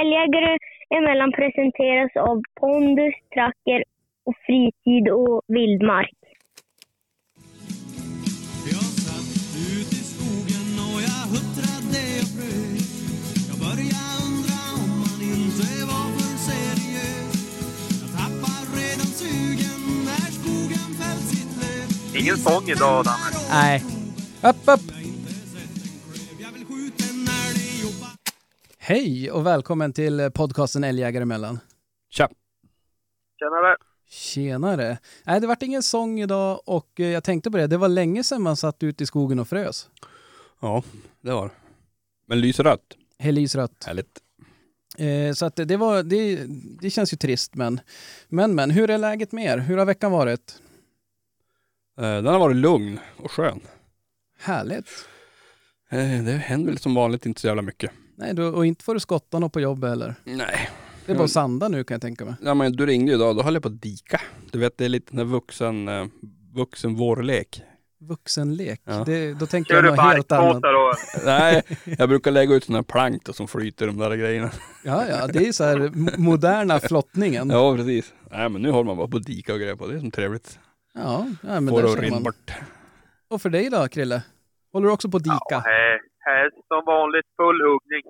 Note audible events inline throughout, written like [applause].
Älgjägare emellan presenteras av pondus, tracker och fritid och vildmark. Jag satt ut i skogen och jag huttrade och frös Jag började undra om man inte var för seriös Jag tappar redan sugen när skogen fällt sitt löv Ingen sång idag, Danne. Nej. Upp, upp! Hej och välkommen till podcasten Älgjägare emellan. Tja! Tjenare. Tjenare! Nej, det vart ingen sång idag och eh, jag tänkte på det, det var länge sedan man satt ute i skogen och frös. Ja, det var. Men lysrött. Helysrött. Härligt. Eh, så att det, det var, det, det känns ju trist men, men, men hur är läget med er? Hur har veckan varit? Eh, Den har varit lugn och skön. Härligt! Eh, Det händer väl som vanligt inte så jävla mycket. Nej, du, och inte får du skotta något på jobbet heller. Nej. Det är bara att sanda nu kan jag tänka mig. Ja men du ringde ju idag, då höll jag på att dika. Du vet det är lite den här vuxen, eh, vuxen vårlek. Vuxenlek, Ja. det, då tänker Kör jag något helt annat. och... [laughs] Nej, jag brukar lägga ut sådana här plank då, som flyter de där grejerna. Ja, ja, det är så här mo- moderna flottningen. Ja, Ja precis. Nej men nu håller man bara på att dika och grejer på. Det är som trevligt. ja, men Får där man. bort. Och för dig då, Krille? Håller du också på att Ja, dika? Här, som vanligt full huggning.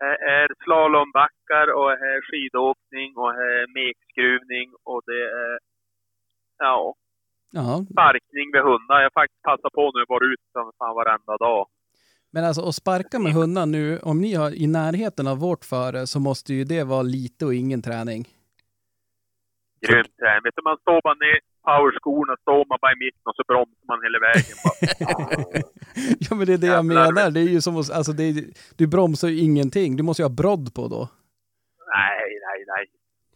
Här är slalombackar och här är skidåkning och här är mekskruvning och det är ja, Ja, sparkning med hundar. Jag har faktiskt passat på nu och varit ute som fan varenda dag. men alltså att sparka med hundar nu, om ni har i närheten av vårt före så måste ju det vara lite och ingen träning. Grymt träning. Vet du, man står bara ner powerskorna, står man bara i mitten och så bromsar man hela vägen. [laughs] Ja, men det är det jag menar. Det är ju som att, alltså det är, du bromsar ju ingenting. Du måste ju ha brodd på då. nej, nej, nej.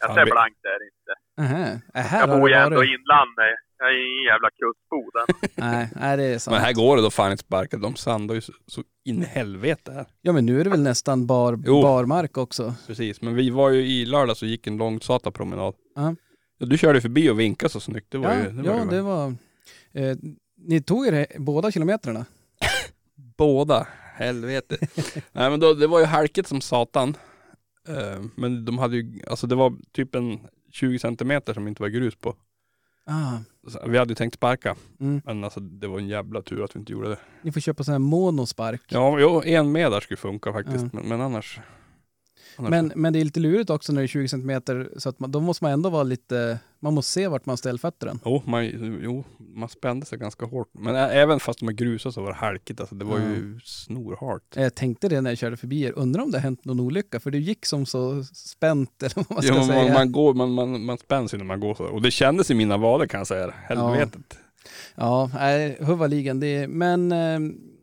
Jag ser blankt där inte. Aha. Äh, här Jag bor ju ändå i inlandet. Jag är ingen jävla kustboden. [laughs] Nej, nej, det är sant. Men här går det då fan inte sparka. De sandar ju så, så in i helvete här. Ja, men nu är det väl nästan bar, Jo. barmark också. Precis, men vi var ju i lördag så gick en lång promenad. Ja. Ja, du körde förbi och vinkade så snyggt. Det var Ja, ju, det var ja det var... Eh, ni tog er båda kilometrarna? [laughs] Båda. Helvete. [laughs] Nej men då, det var ju halkigt som satan. Eh, men de hade ju, alltså det var typ en 20 centimeter som inte var grus på. Ah, vi hade ju tänkt sparka. mm. Men alltså det var en jävla tur att vi inte gjorde det. Ni får köpa sån här monospark. Ja, jo, en med där skulle funka faktiskt. Ja. Men, men annars. Men, men det är lite lurigt också när det är 20 centimeter så att man, då måste man ändå vara lite, man måste se vart man ställer fötterna. Jo man, jo, man spände sig ganska hårt. Men ä- även fast de var grusade så var det halkigt. Alltså det var ju snorhalt. Jag tänkte det när jag körde förbi er, undrar om det har hänt någon olycka för det gick som så spänt [laughs] eller vad man ska Ja, säga. man, man, går, man, man, man spänns ju när man går så. Och det kändes i mina vader kan jag säga. Helvetet. Ja, nej, huvudligen. Det är, men eh,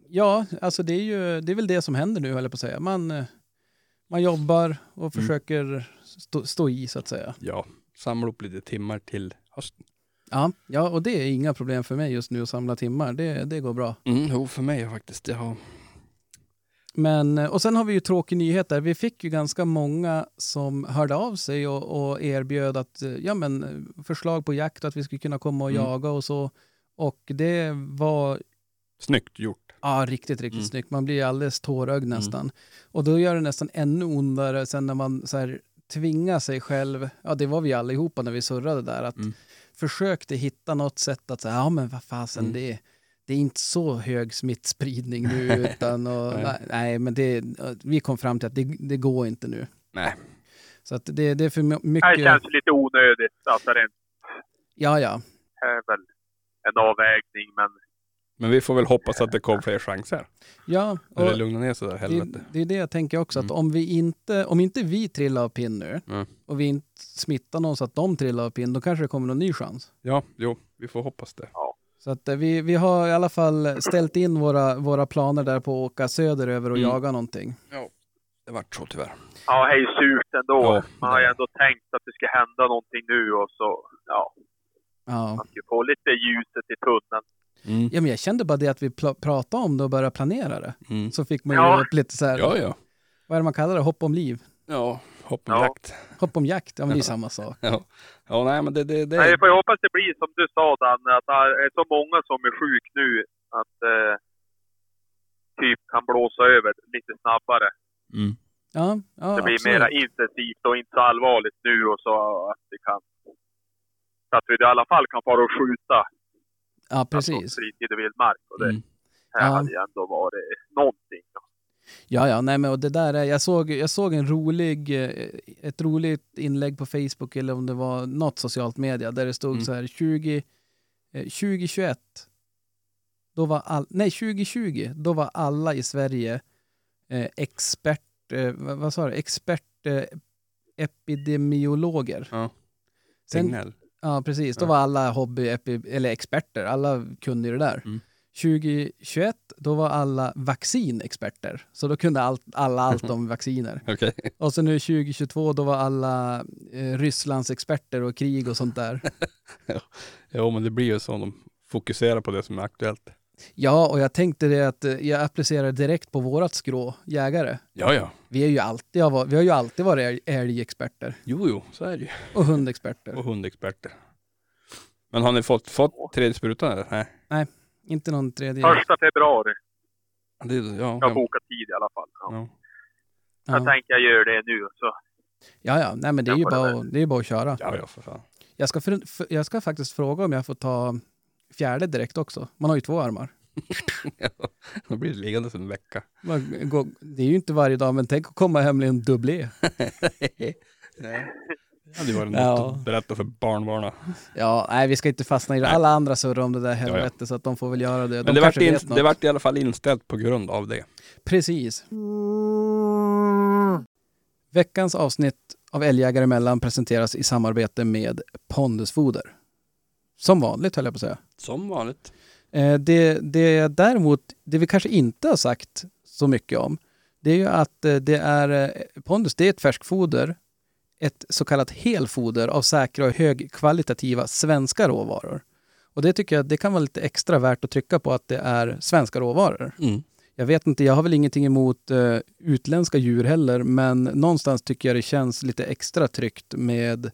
ja, alltså det är ju det är väl det som händer nu höll jag på att säga. Man, eh, man jobbar och Mm. försöker stå, stå i så att säga. Ja, samla upp lite timmar till hösten. Ja, ja, och det är inga problem för mig just nu att samla timmar. Det, det går bra. Mm, jo, för mig faktiskt. Jag har... Men, och sen har vi ju tråkig nyhet där. Vi fick ju ganska många som hörde av sig och, och erbjöd att, ja, men, förslag på jakt att vi skulle kunna komma och Mm. jaga och så. Och det var Snyggt gjort. Ja, riktigt, riktigt Mm. snyggt. Man blir alldeles tårögd nästan. Och då gör det nästan ännu ondare sen när man så här tvingar sig själv, ja det var vi allihopa när vi surrade där, att Mm. försökte hitta något sätt att säga, ja men vad fasen, Mm. det, det är inte så hög smittspridning nu, [laughs] utan och, Nej. nej. men det, vi kom fram till att det, det går inte nu. Nej. Så att det, det är för my- Det mycket, känns lite onödigt. Alltså, det ja ja, är väl en avvägning, men Men vi får väl hoppas att det kommer fler chanser. ja. När det lugnar ner sig där, Det, helvete. det är det jag tänker också, att Mm. om vi inte, om inte vi trillar av pinn nu Mm. och vi inte smittar någon så att de trillar av pinn, då kanske det kommer någon ny chans. Ja, jo, vi får hoppas det. Så att eh, vi, vi har i alla fall ställt in våra, våra planer där på att åka söderöver och Mm. jaga någonting. Det vart så tyvärr. ja, det är ju surt ändå. Ja, man har ju det ändå tänkt att det ska hända någonting nu och så, ja, Ja. man ska få lite ljuset i tunneln. Mm. ja, men jag kände bara det att vi pl- pratade om det och började planera det. Mm. Så fick man ju Ja. upp lite så här, Ja, ja. vad är det man kallar det? Hopp om liv? Ja, hopp om Ja. jakt. Hopp om jakt? Ja, men det är samma sak. Ja. ja, nej men det, det, det Nej, vi får ju hoppas det blir som du sa Danne, att det är så många som är sjuk nu att eh, typ kan blåsa över lite snabbare. Mm. Ja, ja Det blir absolut. mera intensivt och inte så allvarligt nu och så att vi kan... Så att vi i alla fall kan fara och skjuta Ja, precis. Alltså, fritid och vildmark. Och det Mm. här Ja. hade ju ändå varit någonting. Ja, ja, nej men och det där är, jag såg, jag såg en rolig, eh, ett roligt inlägg på Facebook eller om det var något socialt media där det stod Mm. så här 20, eh, 2021, då var all, nej 2020, då var alla i Sverige eh, expert, eh, vad, sa du, expert eh, epidemiologer. Ja. Sen, Signell. Ja, precis, då Ja. var alla hobby, eller experter, alla kunde ju det där. Mm. 2021, då var alla vaccinexperter. Så då kunde allt, alla allt om [laughs] vacciner. Okej. Och så nu 2022, då var alla eh, Rysslands experter och krig och sånt där. [laughs] Jo men det blir ju så om de fokuserar på det som är aktuellt. Ja, och jag tänkte det att eh, jag applicerar direkt på vårat skrå, jägare. Ja ja. Vi, är ju alltid, vi har ju alltid varit älg- älgexperter Jo jo, så är det ju. och hundexperter. Och hundexperter. Men har ni fått, fått tredje sprutan eller? Nej. Inte någon tredje. Första februari. Det, ja, Jag har bokat tid i alla fall. Ja. ja. Jag Ja, tänker jag gör det nu. Så. ja, ja. nej men det är ju bara, det är bara att köra. Ja ja för fan. Jag ska, för, för, jag ska faktiskt fråga om jag får ta fjärde direkt också. Man har ju två armar. [laughs] Då blir det liggande en vecka. Man går- Det är ju inte varje dag, men tänk att komma hem med en dubblé. [laughs] Nej. Det hade ju varit Ja. något att berätta för barnbarnen. Ja, nej vi ska inte fastna i det. Alla andra surrar om det där ja. helvetet så att de får väl göra det. De Men det vart, in, det vart i alla fall inställt på grund av det. Precis. Veckans avsnitt av Älgjägare emellan presenteras i samarbete med Pondusfoder. Som vanligt höll jag på att säga. Som vanligt. Eh, Det, det däremot, det vi kanske inte har sagt så mycket om, det är ju att eh, det är, eh, Pondus det är ett färskfoder, ett så kallat helfoder av säkra och högkvalitativa svenska råvaror. Och det tycker jag det kan vara lite extra värt att trycka på att det är svenska råvaror. Mm. Jag vet inte, jag har väl ingenting emot eh, utländska djur heller, men någonstans tycker jag det känns lite extra tryggt med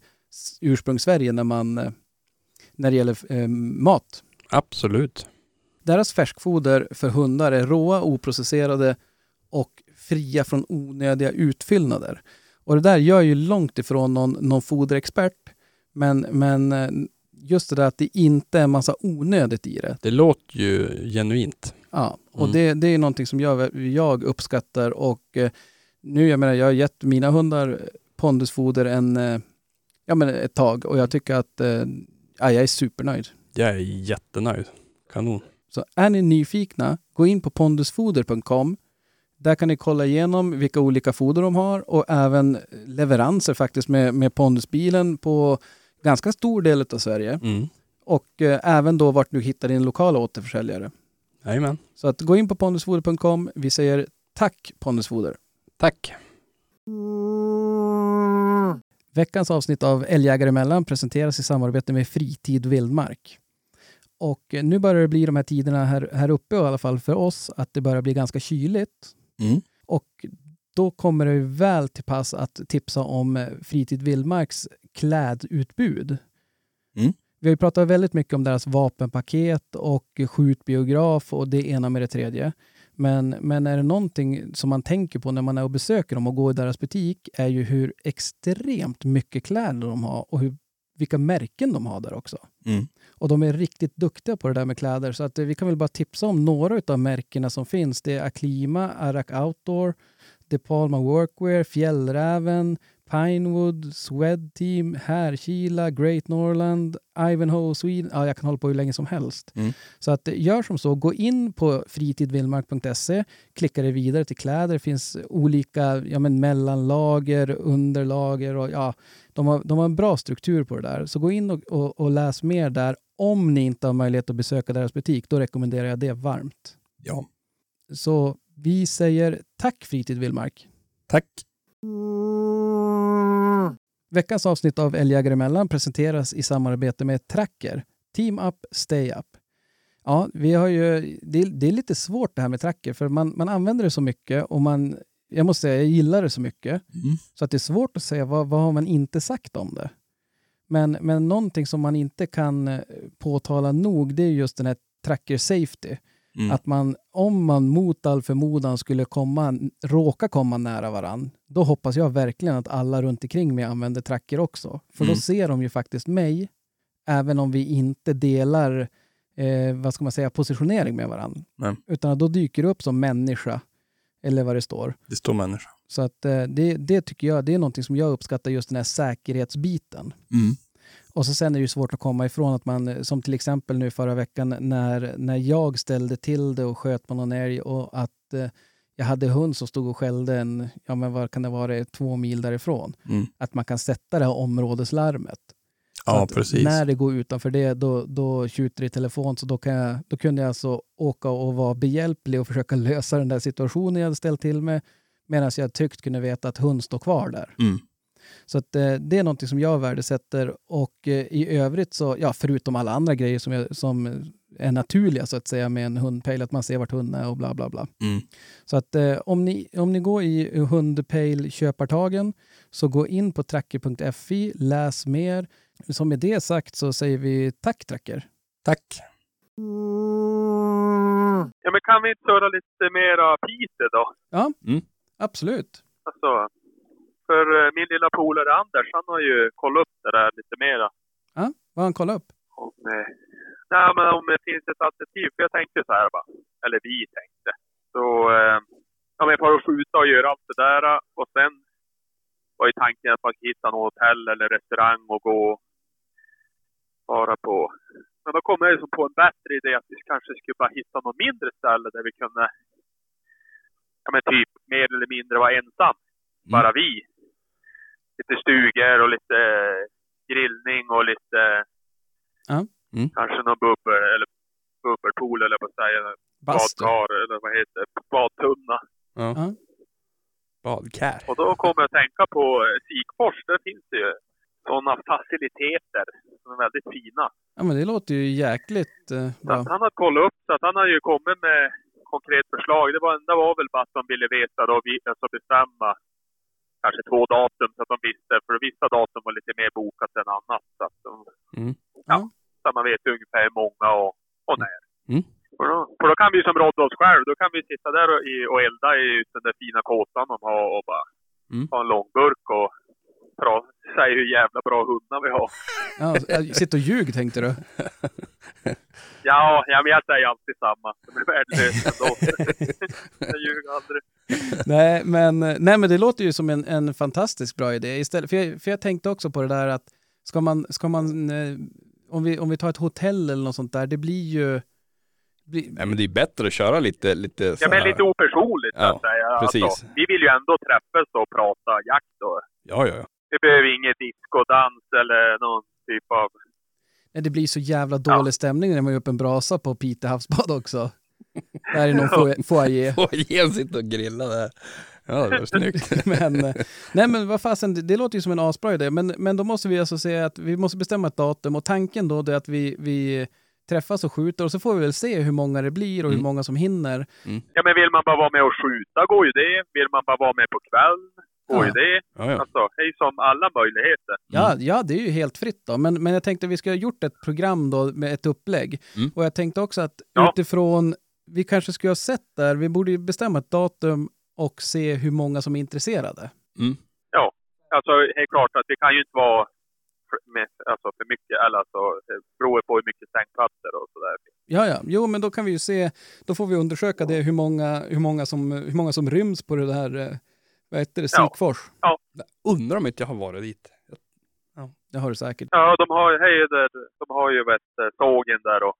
ursprungs-Sverige när man, när det gäller eh, mat. Absolut. Deras färskfoder för hundar är råa, oprocesserade och fria från onödiga utfyllnader. Och det där gör ju långt ifrån någon, någon foderexpert, men, men eh, just det där att det inte är massa onödigt i det. Det låter ju genuint. Ja, och Mm. det, det är någonting som jag, jag uppskattar och eh, nu, jag menar, jag har gett mina hundar pondusfoder en, eh, ja men ett tag och jag tycker att eh, ja, jag är supernöjd. Jag är jättenöjd. Kanon. Så är ni nyfikna, gå in på pondusfoder.com. Där kan ni kolla igenom vilka olika foder de har och även leveranser faktiskt med, med pondusbilen på ganska stor del av Sverige. Mm. Och eh, även då vart du hittar din lokala återförsäljare. Jajamän. Så att gå in på pondusfoder.com. Vi säger tack Pondusfoder. Tack. Veckans avsnitt av Älgjägare emellan presenteras i samarbete med Fritid Vildmark. Och eh, nu börjar det bli de här tiderna här, här uppe i alla fall för oss att det börjar bli ganska kyligt. Mm. Och då kommer det väl till pass att tipsa om eh, Fritid Vildmarks klädutbud. Mm. Vi har ju pratat väldigt mycket om deras vapenpaket och skjutbiograf och det ena med det tredje. Men, men är det någonting som man tänker på när man är och besöker dem och går i deras butik är ju hur extremt mycket kläder de har och hur, vilka märken de har där också. Mm. Och de är riktigt duktiga på det där med kläder. Så att eh, vi kan väl bara tipsa om några av märkena som finns. Det är Aklima, Arak Outdoor, De Palma Workwear, Fjällräven, Pinewood, Swedteam, Härkila, Great Norland, Ivanhoe Sweden. Ja, jag kan hålla på hur länge som helst. Mm. Så att eh, gör som så, gå in på fritidvildmark.se, klicka dig vidare till kläder. Det finns olika ja, men mellanlager, underlager och ja, de har, de har en bra struktur på det där. Så gå in och, och, och läs mer där. Om ni inte har möjlighet att besöka deras butik, då rekommenderar jag det varmt. Ja. Så vi säger tack Fritid Vildmark. Tack. Veckans avsnitt av Älgjägare emellan presenteras i samarbete med Tracker. Team Up, Stay Up. Ja, vi har ju, det, är, det är lite svårt det här med Tracker för man, man använder det så mycket och man, jag måste säga, jag gillar det så mycket. Mm. Så att det är svårt att säga vad, vad har man inte sagt om det. Men, men någonting som man inte kan eh, påtala nog det är just den här Tracker Safety. Mm. Att man, om man mot all förmodan skulle komma, råka komma nära varann, då hoppas jag verkligen att alla runt omkring mig använder tracker också. För då Mm. ser de ju faktiskt mig, även om vi inte delar eh, vad ska man säga, positionering med varandra. Nej. Utan då dyker det upp som människa, eller vad det står. Det står människa. Så att eh, det, det tycker jag, det är någonting som jag uppskattar, just den här säkerhetsbiten. Mm. Och så sen är det ju svårt att komma ifrån att man, eh, som till exempel nu förra veckan när, när jag ställde till det och sköt på någon älg och att eh, jag hade hund som stod och skällde en, ja men vad kan det vara, två mil därifrån. Mm. Att man kan sätta det här områdeslarmet. Ja, precis. När det går utanför det, då, då tjuter det i telefon. Så då, kan jag, då kunde jag alltså åka och vara behjälplig och försöka lösa den där situationen jag hade ställt till med. Medan jag tryggt kunde veta att hund står kvar där. Mm. Så att, eh, det är någonting som jag värdesätter. Och eh, i övrigt så, ja, förutom alla andra grejer som, jag, som är naturliga så att säga med en hundpejl, att man ser vart hunden är och bla bla bla. Mm. Så att eh, om, ni, om ni går i hundpejl köpartagen så gå in på tracker.fi, läs mer. Som med det sagt så säger vi tack Tracker. Tack. Ja, men kan vi inte köra lite mera Piteå då? Absolut. Alltså, för eh, min lilla polare Anders, han har ju kollat upp det där lite mera. Ja, vad har han kollat upp? Om, eh, nej, men om det finns ett alternativ. För jag tänkte så här bara, eller vi tänkte. Så, eh, ja men att skjuta och göra allt det där och sen var ju tanken att man skulle hitta något hotell eller restaurang och gå vara på. Men då kom jag ju som på en bättre idé att vi kanske skulle bara hitta något mindre ställe där vi kunde, ja men typ mer eller mindre vara ensam. Bara vi. Lite stugor och lite grillning och lite, Ja. Mm. kanske någon bubbel, eller bubbelpool eller vad säger badkar eller vad heter det, badtunna. Ja. Ja. Badkär. Och då kommer jag att tänka på eh, Sikfors, där finns det ju sådana faciliteter som är väldigt fina. Ja, men det låter ju jäkligt eh, Så bra. att han har kollat upp, så att han har ju kommit med konkret förslag. Det var enda var väl bara att de ville veta då, vi- alltså bestämma kanske två datum så att de visste, för vissa datum var lite mer bokat än annat. Så att de, Mm. ja, så man vet ungefär hur många och, och när. Mm. För, då, för då kan vi som rådda oss själv, då kan vi sitta där och, i, och elda i den där fina kåtan de har och bara Mm. ha en långburk och pra- säga hur jävla bra hundar vi har. Ja, sitt och ljug tänkte du? [laughs] Ja, ja men jag säger alltid samma. De är värdelösa ändå. [laughs] jag ljuger aldrig. nej, men, nej, men det låter ju som en, en fantastiskt bra idé. Istället, för, jag, för jag tänkte också på det där att ska man, ska man eh, om, vi, om vi tar ett hotell eller något sånt där, det blir ju... Blir, Nej men det är bättre att köra lite, lite Ja, men lite opersonligt så Ja, att säga. precis. Alltså, vi vill ju ändå träffas och prata jakt och Ja, ja, ja. Vi behöver inget discodans eller någon typ av... nej, det blir så jävla dålig stämning när man gör upp en brasa på Pite havsbad också. Där i någon fo- foyer. [laughs] Och igen sitta och grilla där. Ja, det var snyggt. [laughs] men, eh, nej men vad fasen, det, det låter ju som en asbra idé. Men, men då måste vi alltså säga att vi måste bestämma ett datum och tanken då är att vi, vi träffas och skjuter och så får vi väl se hur många det blir och hur Mm. många som hinner. Ja, men vill man bara vara med och skjuta går ju det. Vill man bara vara med på kväll går Ja. det. Ja, ja. Alltså, är som alla möjligheter. Ja, ja, det är ju helt fritt då. Men, men jag tänkte att vi ska ha gjort ett program då med ett upplägg. Mm. Och jag tänkte också att Ja. utifrån, vi kanske skulle ha sett där, vi borde ju bestämma ett datum och se hur många som är intresserade. Mm. Alltså, det är klart att det kan ju inte vara för, med, alltså, för mycket, eller alltså, beror på hur mycket sängplatser och sådär. Ja, ja, jo, men då kan vi ju se, då får vi undersöka det, hur många, hur många, som, hur många som ryms på det där, eh, vad heter det, Ja. Sikfors. Undrar om inte jag har varit dit. Ja, det har du säkert. Ja, de har, hej, där, de har ju vet, sågen där och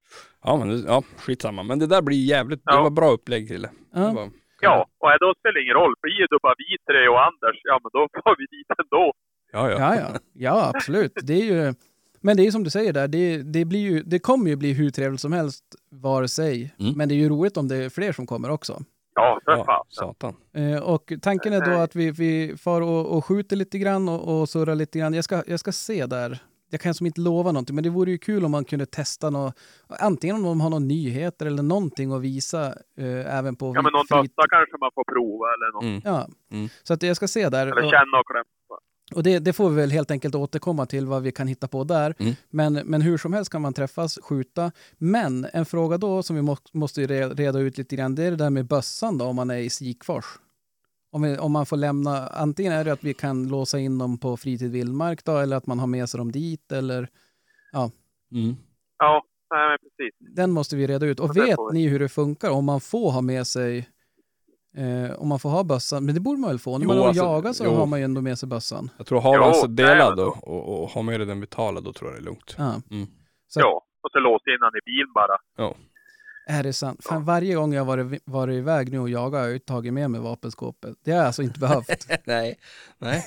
Ja, men det, ja, skitsamma. Men det där blir jävligt, det Ja. var bra upplägg till det. Ja. det var, Ja, och då spelar det ingen roll. Blir det bara vi tre och Anders, ja men då får vi dit ändå. Ja, ja. Ja, ja, ja, absolut. Det är ju, men det är som du säger där, det, det, blir ju, det kommer ju bli hur trevligt som helst vare sig. Mm. Men det är ju roligt om det är fler som kommer också. Ja, för ja fan. satan. Eh, och tanken är då att vi, vi far och, och skjuter lite grann och, och surrar lite grann. Jag ska, jag ska se där. Jag kan som inte lova någonting, men det vore ju kul om man kunde testa något. Antingen om de har några nyheter eller någonting att visa eh, även på Ja, men någon frit- kanske man får prova eller något. Mm. Ja, Mm. så att jag ska se där. Eller känna och klämma. Och det, det får vi väl helt enkelt återkomma till vad vi kan hitta på där. Mm. Men, men hur som helst kan man träffas, skjuta. Men en fråga då som vi må, måste reda ut lite grann, det är det där med bössan då om man är i Sikfors. Om, vi, om man får lämna, antingen är det att vi kan låsa in dem på fritid vildmark då, eller att man har med sig dem dit, eller Mm. Ja, nej men precis. den måste vi reda ut. Och Ja, vet ni hur det funkar om man får ha med sig Eh, om man får ha bössan, men det borde man väl få? När Jo, man är alltså, jagar så jo. har man ju ändå med sig bössan. Jag tror har man nej, delad men- och, och, och har med dig den vitala, då tror jag det är lugnt. Ja. Mm. Så- Ja, och så låsa in han i bilen bara. Är det sant? Fan, varje gång jag varit, varit iväg nu och jagat har jag ju tagit med mig vapenskåpet. Det har jag alltså inte behövt. [laughs] Nej. Nej.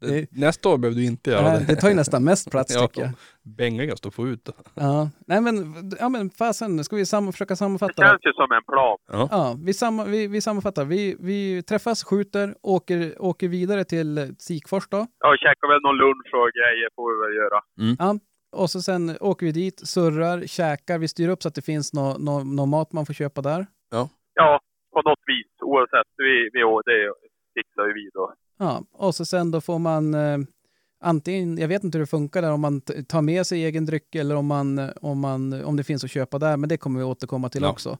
Det, Det- Nästa år behöver du inte göra det. det tar ju nästan mest [laughs] plats Ja. tycker jag. Bängigast att få ut. Ja. Nej men, ja, men fasen, ska vi sam- försöka Det sammanfatta? då? känns ju som en plan. Ja, vi, samma, vi, vi sammanfattar. Vi, vi träffas, skjuter, åker, åker vidare till Sikfors då. Ja, käkar väl någon lunch och grejer får vi väl göra. Och så sen åker vi dit, surrar, käkar, vi styr upp så att det finns någon nå, nå mat man får köpa där. Ja, på något vis. Oavsett. Vi, vi, det fixar ju vi då. Ja, och så sen då får man eh, antingen, jag vet inte hur det funkar där, om man tar med sig egen dryck eller om, man, eh, om, man, om det finns att köpa där, men det kommer vi återkomma till Ja. också. Och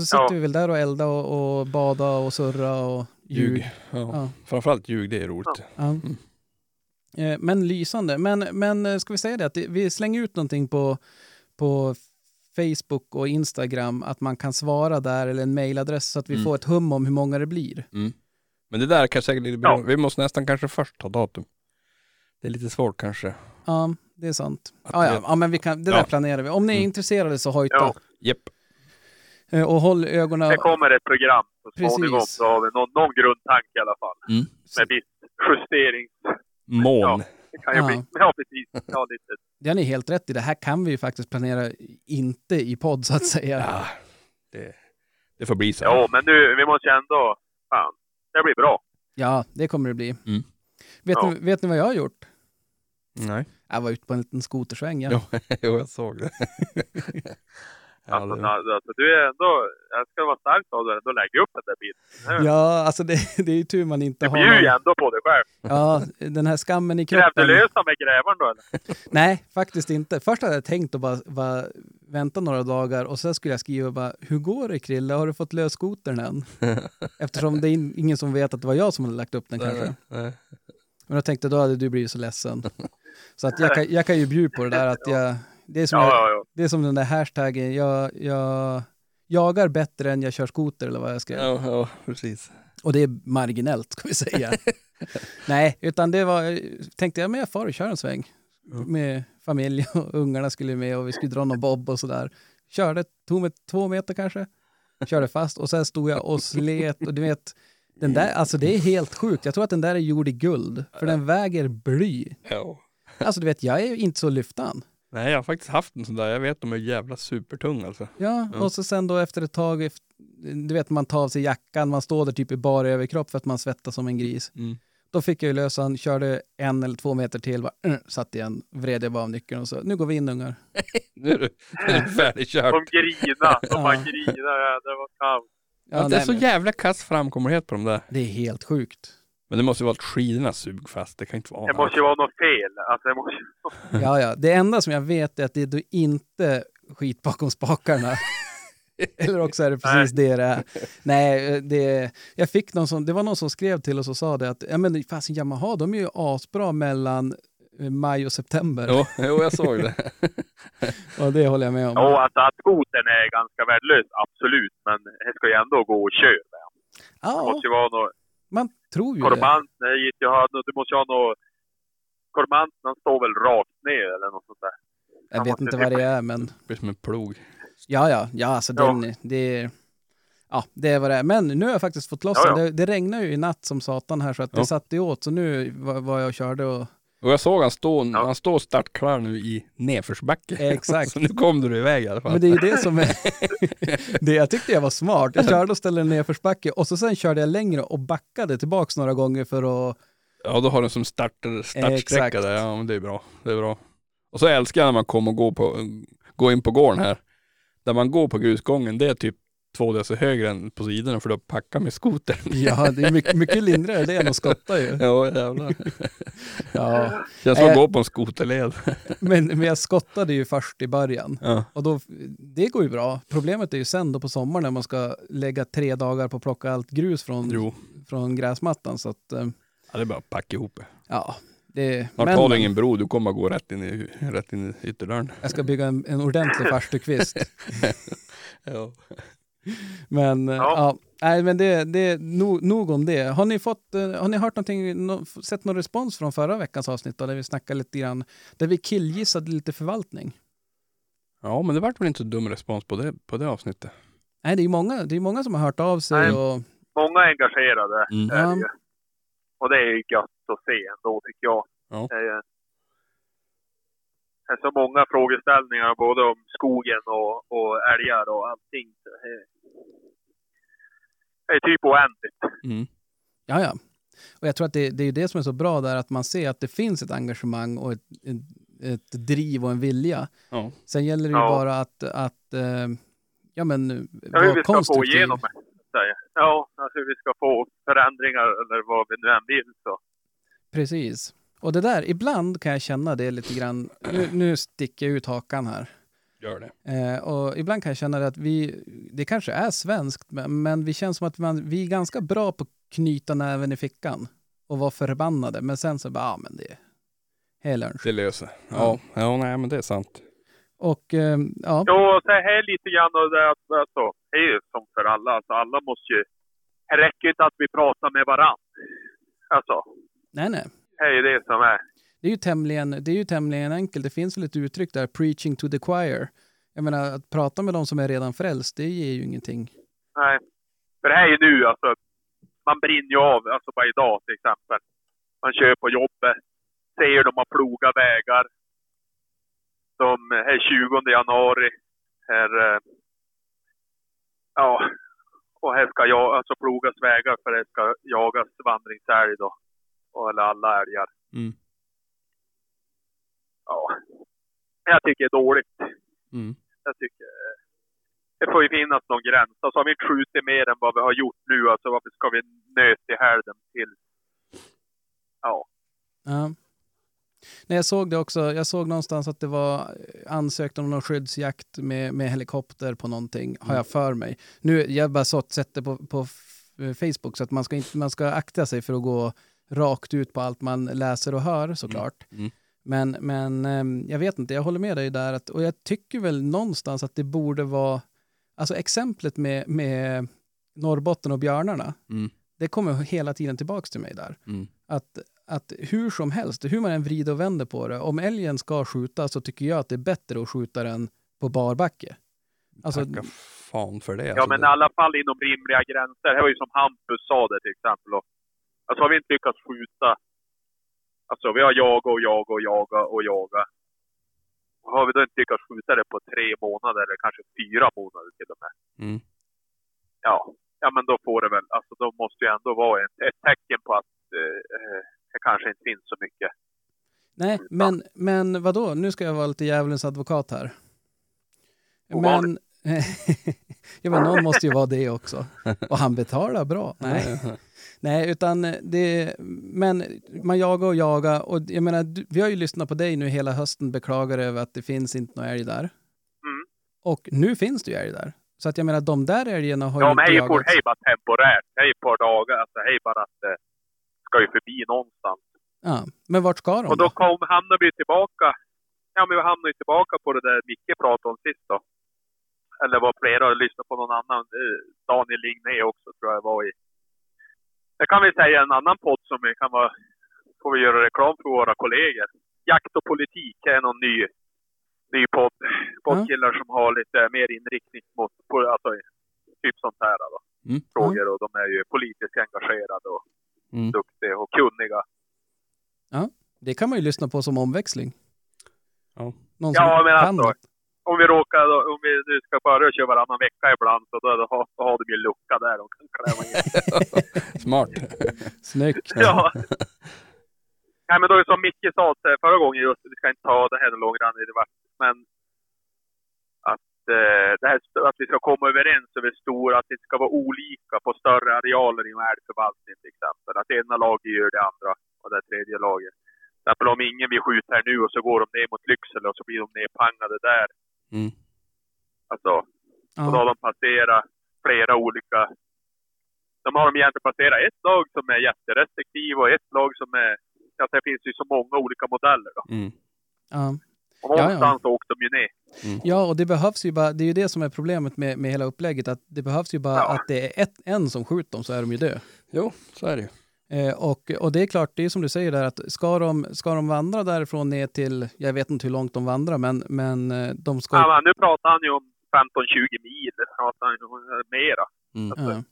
så sitter Ja. vi väl där och elda och, och bada och surra och ljug. Ljug. Ja. Ja. Framförallt ljug, det är roligt. Ja. Eh, Men lysande. Men, men eh, ska vi säga det att det- vi slänger ut någonting på, på Facebook och Instagram att man kan svara där eller en mailadress så att vi Mm. får ett hum om hur många det blir. Men det där kan säkert Ja. Vi måste nästan kanske först ta datum. Det är lite svårt kanske. Ja, det är sant. Ja, ja. ja men vi kan, det Ja. där planerar vi. Om ni är Mm. intresserade så hojta. Ja. Japp. Eh, Och håll ögonen... Det kommer ett program så småningom. Precis. Så har vi någon, någon grundtanke i alla fall. Mm. Med viss justering. Mån. Ja. Det kan ju Ja. bli. Ja, precis. Ja, lite. Det har ni helt rätt i. Det här kan vi ju faktiskt planera inte i podd så att säga. Ja, det, det får bli så. Ja, men nu, vi måste ju ändå... Fan, det blir bra. Ja, det kommer det bli. Mm. Vet, Ja. ni, vet ni vad jag har gjort? Nej. Jag var ute på en liten skotersväng. Ja. [laughs] Jo, jag såg det. [laughs] ja, Alltså, det alltså, du är ändå... Jag ska vara stark av dig ändå lägga upp den där bilden. Ja, alltså det, [laughs] det är ju tur man inte Du har bjuder ju ändå på dig själv. Ja, den här skammen i kroppen. lösa med grävaren då eller? [laughs] Nej, faktiskt inte. Först hade jag tänkt att bara, bara vänta några dagar och sen skulle jag skriva bara, hur går det Krille, har du fått lös skotern än? [laughs] Eftersom det är in- ingen som vet att det var jag som hade lagt upp den kanske. Nej, nej. Men jag tänkte då hade du blivit så ledsen. Så att jag, kan, jag kan ju bjuda på det där att jag, det är som, Ja, jag, ja, ja. det är som den där hashtaggen, jag, jag jagar bättre än jag kör skoter eller vad jag skrev. Ja, ja, precis. Och det är marginellt ska vi säga. [laughs] Nej, utan det var, tänkte jag, men jag far och kör en sväng. Med familj och ungarna skulle med och vi skulle dra någon bob och sådär. Körde, tog mig två meter kanske. Körde fast och sen stod jag och slet och du vet, den där, alltså det är helt sjukt. Jag tror att den där är gjord i guld, för den väger bly. Ja. Alltså du vet, jag är ju inte så lyftan. Nej, jag har faktiskt haft en sån där. Jag vet de är jävla supertunga alltså. Ja, och så sen då efter ett tag, du vet man tar av sig jackan, man står där typ i bara överkropp för att man svettas som en gris. Mm. Då fick jag ju lösa han, körde en eller två meter till, bara, uh, satt igen, vred jag bara av nyckeln och så, nu går vi in ungar. [laughs] Nu är du, nu är du [laughs] färdigkört. De grina. De bara grina. Ja, det var. Ja, Ja, det är nej, så men jävla kass framkomlighet på de där. det är helt sjukt. Men det måste ju vara att skidorna sug fast. Det kan inte vara Det måste ju vara något fel. Alltså, det måste... [laughs] Ja, ja. Det enda som jag vet är att det är då inte skit bakom spakarna. [laughs] Eller också är det precis det det är. Nej, det, jag fick någon som, det var någon som skrev till oss och sa det att ja, men fasen Yamaha, de är ju asbra mellan eh, maj och september. Jo, jo, jag såg det. [laughs] Och det håller jag med om. Jo, alltså att skotern är ganska värdelös, absolut. Men det ska ju ändå gå och köra med. Det ja, måste ju vara något... man tror ju det. Kormant, nej, gick ju ha, du måste ha något... Kormanten han står väl rakt ner eller något sånt där. Jag vet inte vad det är, men Det blir som en plog. ja, ja, ja, alltså Ja. den, det ja, det är vad det är. Men nu har jag faktiskt fått loss Ja, ja. Det, det regnar ju i natt som satan här så att det Ja. satte åt. Så nu var, var jag och körde och Och jag såg han stå, Ja. han står startklar nu i nedförsbacke. Exakt. [laughs] Så nu kom du iväg i alla fall. Men det är ju det som är... [laughs] det jag tyckte jag var smart. Jag körde och ställde nedförsbacke och så sen körde jag längre och backade tillbaks några gånger för att... Ja, då har du som start, startsträcka där. Ja, men det är bra. Det är bra. Och så älskar jag när man kommer och går, på, går in på gården här. Där man går på grusgången, det är typ två deci högre än på sidorna för då packar med skoter. [laughs] Ja, det är mycket, mycket lindrigare det än att skotta ju. Ja jävlar. [laughs] Ja, Känns som att gå på en skoterled. [laughs] men, men jag skottade ju först i början. Ja. Och då, det går ju bra. Problemet är ju sen då på sommaren när man ska lägga tre dagar på att plocka allt grus från, Jo, från gräsmattan. Så att, eh, ja, det är bara att packa ihop det. ja, det... Snart men- har du ingen bro, du kommer gå rätt in i, rätt in i ytterdörren. Jag ska bygga en, en ordentlig farstukvist. Ja. [laughs] Men ja, ja nej, men det, det nog, nog om det. Har ni fått, eh, har ni hört någonting, nå- sett någon respons från förra veckans avsnitt då, där vi snackade lite grann, där vi killgissade lite förvaltning? ja, men det vart väl inte så dum respons på det, på det avsnittet. Nej, det är ju många, det är många som har hört av sig Nej. och Många är engagerade Mm. är det ju. Och det är ju gött att se ändå tycker jag. Ja. Är, så många frågeställningar både om skogen och, och älgar och allting. Så Det är, det är typ oändligt. Mm. ja, ja. Och jag tror att det, det är det som är så bra där, att man ser att det finns ett engagemang och ett, ett, ett driv och en vilja. Ja. Sen gäller det ju Ja. bara att, att eh, ja men, Ja, hur vara vi ska få igenom det. Ja, alltså hur vi ska få förändringar eller vad vi nu än vill. Så. Precis. Och det där, ibland kan jag känna det lite grann, nu, nu sticker jag ut hakan här. Gör det. Eh, och ibland kan jag känna det att vi, det kanske är svenskt, men, men vi känns som att man, vi är ganska bra på att knyta näven i fickan och vara förbannade. Men sen så bara, ja men det är lunch. Det löser. Ja, ja nej men det är sant. Och eh, ja, Jo, så här lite grann och det att, alltså, det är ju som för alla. Alltså, alla måste ju... Det räcker inte att vi pratar med varann. Alltså, nej nej. Är ju det som är. Det är ju tämligen, det är ju tämligen enkelt. Det finns väl ett uttryck där, preaching to the choir. Jag menar, att prata med de som är redan frälst, det ger ju ingenting. Nej. För det här är ju nu, alltså. Man brinner ju av, alltså bara idag till exempel. Man kör på jobbet. Ser de har plogat vägar. De är 20 januari. Här, eh, ja, och här ska jag, alltså plogas vägar för det ska jagas vandringsälg då. Och, eller alla älgar. Mm. Ja. Jag tycker det är dåligt. Mm. Jag tycker eh, det får ju finnas någon gräns. Alltså har vi inte skjutit mer än vad vi har gjort nu, alltså varför ska vi nöta i helden till? Ja. Ja. Nej, jag såg det också. Jag såg någonstans att det var ansökt om någon skyddsjakt med, med helikopter på någonting, har jag för mig. Nu, jag bara så sett det på, på Facebook, så att man ska, inte, man ska akta sig för att gå rakt ut på allt man läser och hör såklart. Mm. Men, men ehm, jag vet inte, jag håller med dig där. Att, och jag tycker väl någonstans att det borde vara, alltså exemplet med, med Norrbotten och björnarna, Mm. det kommer hela tiden tillbaks till mig där Mm. att, att hur som helst, hur man än vrider och vänder på det, om älgen ska skjutas så tycker jag att det är bättre att skjuta den på barbacke. Alltså, Tacka fan för det. Ja, alltså, men i det. alla fall inom rimliga gränser. Det var ju som Hampus sa det till exempel. Och, alltså har vi inte lyckats skjuta. Alltså vi har jagat och jagat och jagat och jagat. Har vi då inte lyckats skjuta det på tre månader eller kanske fyra månader till och med. Mm. Ja, ja men då får det väl, alltså då måste ju ändå vara ett, ett tecken på att eh, eh, det kanske inte finns så mycket. nej, men, men vadå, nu ska jag vara lite djävulens advokat här. Men. [laughs] ja, men någon måste ju vara det också. Och han betalar bra. Nej, nej utan det, men man jagar och jagar och jag menar, du, vi har ju lyssnat på dig nu hela hösten beklagar över att det finns inte någon älg där. Mm. Och nu finns det ju älg där. Så att jag menar, de där älgarna har Ja, ju inte hej, på, jagats. hej bara temporärt. Hej ett par dagar. Alltså hej bara att det ska ju förbi någonstans. Ja, men vart ska de Och då kom, hamnar vi tillbaka. Ja, men vi hamnar ju tillbaka på det där Micke pratade om sist då. Eller vad flera har lyssnat på någon annan. eh, Daniel Ligné också tror jag var i. Det kan vi säga en annan podd som vi kan vara, får vi göra reklam för våra kollegor. Jakt och politik är någon ny, ny podd. Poddkillar som har lite mer inriktning mot, på, alltså, typ sånt här då. Mm. Frågor och de är ju politiskt engagerade och Mm. duktiga och kunniga. Det kan man ju lyssna på som omväxling. Ja. Någon Ja, som men kan alltså, något. Om vi råkar, om vi nu ska börja köra varannan vecka ibland så då, då, har- då har de ju en lucka där de kan klämma in. [laughs] Smart. Snyggt. [laughs] ja. Nej men då är det som Micke sa eh, förra gången just, vi ska inte ta det här långrandigt, det var, men att eh, det här, att vi ska komma överens över stora, att det ska vara olika på större arealer inom älgförvaltning till exempel. Att ena laget gör det andra och det tredje laget. Till exempel om ingen vill skjuta här nu och så går de ner mot Lycksele och så blir de nerpangade där. Mm. Alltså, och då Ja. har de passerat flera olika... De har de egentligen passerat ett lag som är jätterestriktiv och ett lag som är... Alltså det finns ju så många olika modeller då. Mm. Ja. Och Ja, ja. någonstans åkte de ju ner. Ja, och det behövs ju bara, det är ju det som är problemet med, med hela upplägget, att det behövs ju bara Ja. att det är ett, en som skjuter dem så är de ju döda. Jo, så är det ju. Eh, och, och det är klart, det är som du säger där, att ska de, ska de vandra därifrån ner till, jag vet inte hur långt de vandrar, men, men eh, de ska... Ja, men nu pratar han ju om 15-20 mil, pratar han ju om eh, mera. Mm. Ja.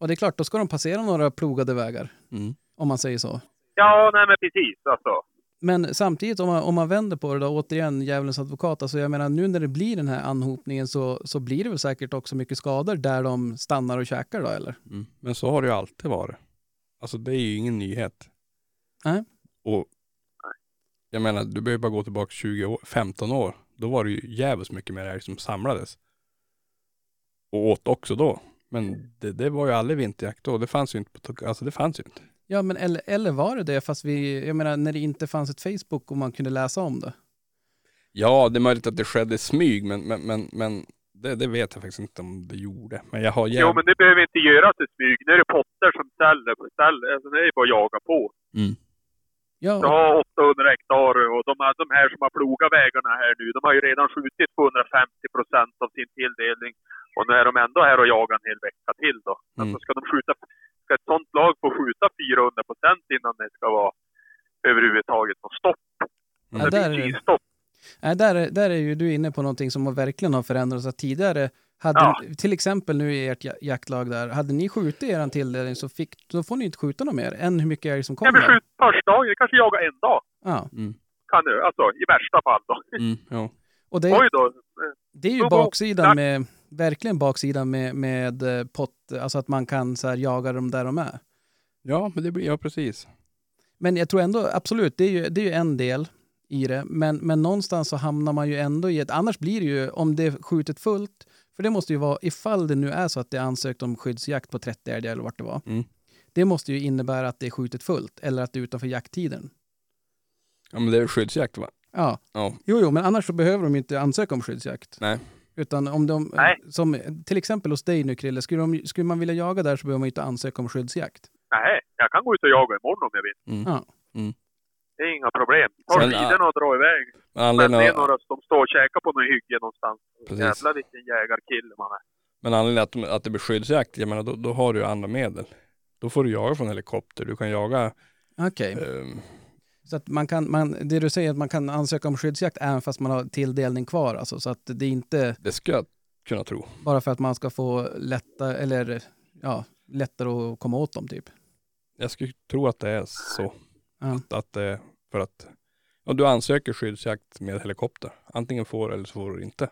Och det är klart, då ska de passera några plogade vägar, Mm. om man säger så. Ja, nej men precis alltså. Men samtidigt om man, om man vänder på det då, återigen djävulens advokat, alltså jag menar nu när det blir den här anhopningen så, så blir det väl säkert också mycket skador där de stannar och käkar då eller? Mm. Men så har det ju alltid varit. Alltså det är ju ingen nyhet. Nej. Och jag menar, du behöver bara gå tillbaka 20 år, 15 år. Då var det ju jävligt mycket mer älg som samlades. Och åt också då. Men det, det var ju aldrig vinterjakt då. Det fanns ju inte. På, alltså det fanns ju inte. Ja, men eller, eller var det det fast vi, jag menar när det inte fanns ett Facebook och man kunde läsa om det? Ja, det är möjligt att det skedde i smyg, men, men, men, men det, det vet jag faktiskt inte om det gjorde. Men jag har Jo, jävligt... men det behöver inte göras i smyg. Nu är det Potter som ställer, ställer alltså det är bara att jaga på. Mm. Ja, Jag har 800 hektar och de, de här som har plogat vägarna här nu, de har ju redan skjutit 250 procent av sin tilldelning. Och nu är de ändå här och jagar en hel vecka till då. Alltså ska de skjuta, ska ett sånt lag få skjuta 400 procent innan det ska vara överhuvudtaget något stopp? Ja, det där blir är- ju stopp. Nej, där, är- där är ju du inne på någonting som verkligen har förändrats. Att tidigare, hade, Ja. till exempel nu i ert ja- jaktlag där, hade ni skjutit er tilldelning så fick, då får ni inte skjuta något mer än hur mycket älg som Kan vi kommer. skjuta första dagen, kanske jaga en dag. Ja, Mm. Kan du, alltså i värsta fall då. Mm, ja. och det, Oj då. det är ju då- baksidan med, verkligen baksidan med, med eh, pott, alltså att man kan så här jaga dem där de är. ja, men det blir, ja precis. Men jag tror ändå, absolut, det är ju, det är ju en del i det. Men, men någonstans så hamnar man ju ändå i ett, annars blir det ju, om det är skjutet fullt, för det måste ju vara, ifall det nu är så att det är ansökt om skyddsjakt på 30 älgar eller vart det var. Mm. Det måste ju innebära att det är skjutet fullt eller att det är utanför jakttiden. Ja, men det är skyddsjakt va? Ja, Ja. jo, jo, men annars så behöver de ju inte ansöka om skyddsjakt. Nej. Utan om de, Nej. som till exempel hos dig nu Krille, skulle, de, skulle man vilja jaga där så behöver man ju inte ansöka om skyddsjakt. Nej, jag kan gå ut och jaga imorgon om jag vill. Mm. Ja. Det är inga problem. Ta Sen, skidorna och dra iväg. Men det är några som står och käkar på någon hygge någonstans. Precis. Jävlar vilken jägarkille man är. men anledningen att, att det blir skyddsjakt, jag menar då, då har du ju andra medel. Då får du jaga från helikopter, du kan jaga Okej. ehm, Så att man kan, man, det du säger att man kan ansöka om skyddsjakt även fast man har tilldelning kvar alltså, så att det är inte Det skulle jag kunna tro. bara för att man ska få lätta, eller ja, lättare att komma åt dem typ. Jag skulle tro att det är så. Ja. Att, att det är för att ja, du ansöker skyddsjakt med helikopter. Antingen får eller så får du inte.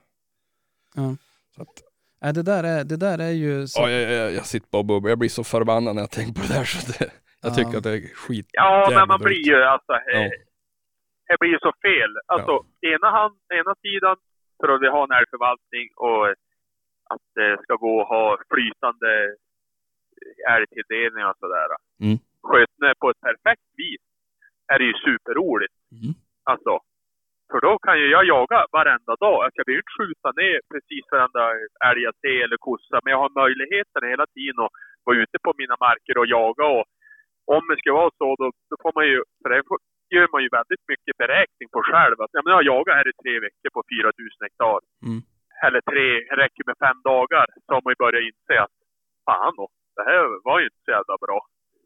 Ja. Så att, Nej, det, där är, det där är ju så, ja, jag, jag, jag sitter bara och bubblar. Jag blir så förbannad när jag tänker på det där. Så det, jag Ja. tycker att det är skit. Ja, men man blir ju alltså... Ja. Eh, det blir ju så fel. Alltså, ena, hand, ena sidan för att vi har en älgförvaltning och att det ska gå att ha flytande älgtilldelning och sådär. Mm. Sköt det på ett perfekt vis är det ju superroligt. Mm. Alltså, för då kan ju jag jaga varenda dag. Alltså, jag behöver inte skjuta ner precis varenda älg jag ser eller kossa, men jag har möjligheten hela tiden att vara ute på mina marker och jaga. Och om det ska vara så, då, då får man ju, för det gör man ju väldigt mycket beräkning på själv. Att, ja, men jag jagar här i tre veckor på 4000 hektar. Mm. Eller tre, räcker med fem dagar. Så har man ju börjat inse att fan då, det här var ju inte så jävla bra.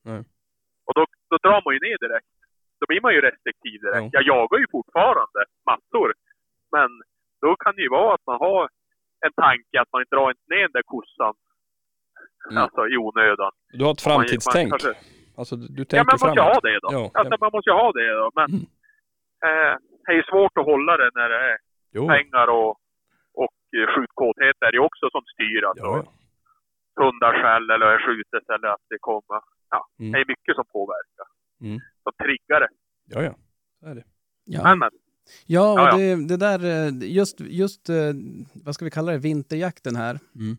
Nej. Och då, då drar man ju ner direkt. Då blir man ju restriktiv direkt. Ja. Jag jagar ju fortfarande massor. Men då kan det ju vara att man har en tanke att man inte drar inte ner den där kossan. Mm. Alltså i onödan. Du har ett Man- man framtidstänk. kanske- Alltså du, du Ja, tänker men man måste ju framåt. ha det då. Ja, alltså, ja. man måste ju ha det då. Men Mm. eh, det är ju svårt att hålla det när det är Jo. pengar och, och eh, skjutkåthet är det ju också som styr. Alltså. Ja, ja. Hundar skäll eller skjutet eller att det kommer. Ja, Mm. det är mycket som påverkar. Mm. Som triggar det. ja, ja. Så är det. ja. Men, men. Ja, och Ja, ja. Det, det där, eh, just, just, eh, vad ska vi kalla det, vinterjakten här, Mm.